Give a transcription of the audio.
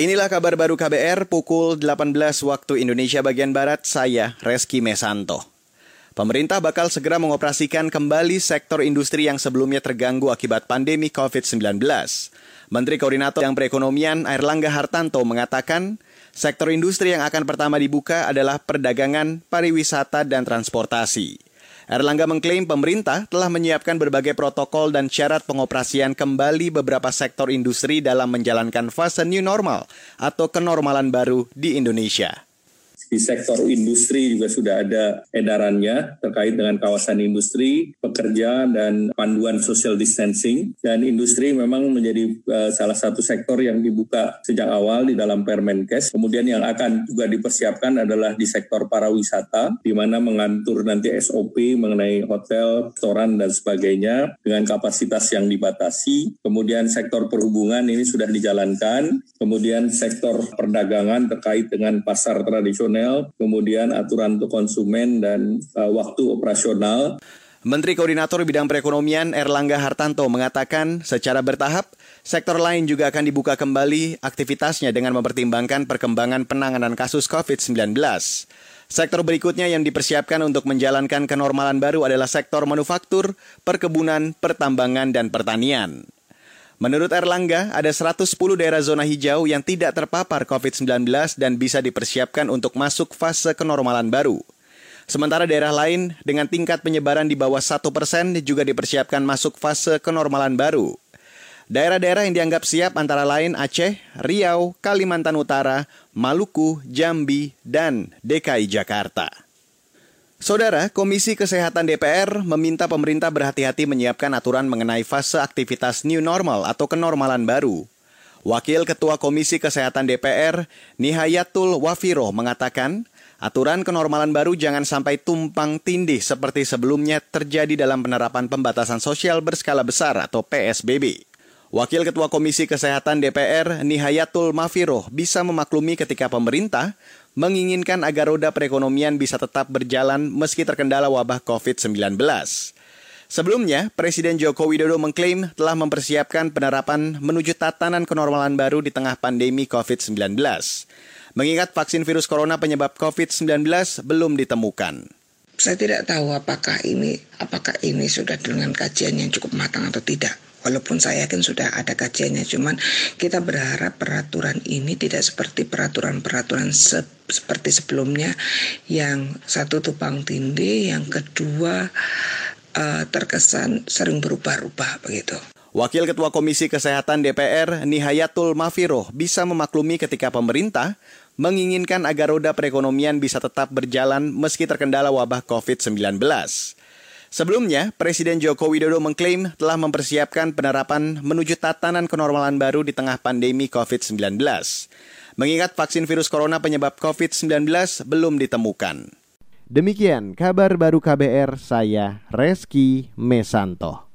Inilah kabar baru KBR pukul 18 waktu Indonesia bagian Barat, saya Reski Mesanto. Pemerintah bakal segera mengoperasikan kembali sektor industri yang sebelumnya terganggu akibat pandemi COVID-19. Menteri Koordinator yang Perekonomian Airlangga Hartanto mengatakan, sektor industri yang akan pertama dibuka adalah perdagangan, pariwisata, dan transportasi. Erlangga mengklaim pemerintah telah menyiapkan berbagai protokol dan syarat pengoperasian kembali beberapa sektor industri dalam menjalankan fase new normal atau kenormalan baru di Indonesia di sektor industri juga sudah ada edarannya terkait dengan kawasan industri, pekerja dan panduan social distancing dan industri memang menjadi uh, salah satu sektor yang dibuka sejak awal di dalam Permenkes. Kemudian yang akan juga dipersiapkan adalah di sektor pariwisata di mana mengatur nanti SOP mengenai hotel, restoran dan sebagainya dengan kapasitas yang dibatasi. Kemudian sektor perhubungan ini sudah dijalankan. Kemudian sektor perdagangan terkait dengan pasar tradisional personel, kemudian aturan untuk konsumen dan uh, waktu operasional. Menteri Koordinator Bidang Perekonomian Erlangga Hartanto mengatakan secara bertahap, sektor lain juga akan dibuka kembali aktivitasnya dengan mempertimbangkan perkembangan penanganan kasus COVID-19. Sektor berikutnya yang dipersiapkan untuk menjalankan kenormalan baru adalah sektor manufaktur, perkebunan, pertambangan, dan pertanian. Menurut Erlangga, ada 110 daerah zona hijau yang tidak terpapar COVID-19 dan bisa dipersiapkan untuk masuk fase kenormalan baru. Sementara daerah lain dengan tingkat penyebaran di bawah 1 persen juga dipersiapkan masuk fase kenormalan baru. Daerah-daerah yang dianggap siap antara lain Aceh, Riau, Kalimantan Utara, Maluku, Jambi, dan DKI Jakarta. Saudara, Komisi Kesehatan DPR meminta pemerintah berhati-hati menyiapkan aturan mengenai fase aktivitas new normal atau kenormalan baru. Wakil Ketua Komisi Kesehatan DPR, Nihayatul Wafiro, mengatakan, aturan kenormalan baru jangan sampai tumpang tindih seperti sebelumnya terjadi dalam penerapan pembatasan sosial berskala besar atau PSBB. Wakil Ketua Komisi Kesehatan DPR, Nihayatul Mafiro, bisa memaklumi ketika pemerintah menginginkan agar roda perekonomian bisa tetap berjalan meski terkendala wabah COVID-19. Sebelumnya, Presiden Joko Widodo mengklaim telah mempersiapkan penerapan menuju tatanan kenormalan baru di tengah pandemi COVID-19. Mengingat vaksin virus corona penyebab COVID-19 belum ditemukan. Saya tidak tahu apakah ini apakah ini sudah dengan kajian yang cukup matang atau tidak walaupun saya yakin sudah ada kajiannya cuman kita berharap peraturan ini tidak seperti peraturan-peraturan se seperti sebelumnya yang satu tupang tindih yang kedua uh, terkesan sering berubah-ubah begitu. Wakil Ketua Komisi Kesehatan DPR Nihayatul Mafiroh bisa memaklumi ketika pemerintah menginginkan agar roda perekonomian bisa tetap berjalan meski terkendala wabah COVID-19. Sebelumnya, Presiden Joko Widodo mengklaim telah mempersiapkan penerapan menuju tatanan kenormalan baru di tengah pandemi COVID-19. Mengingat vaksin virus corona penyebab COVID-19 belum ditemukan. Demikian kabar baru KBR, saya Reski Mesanto.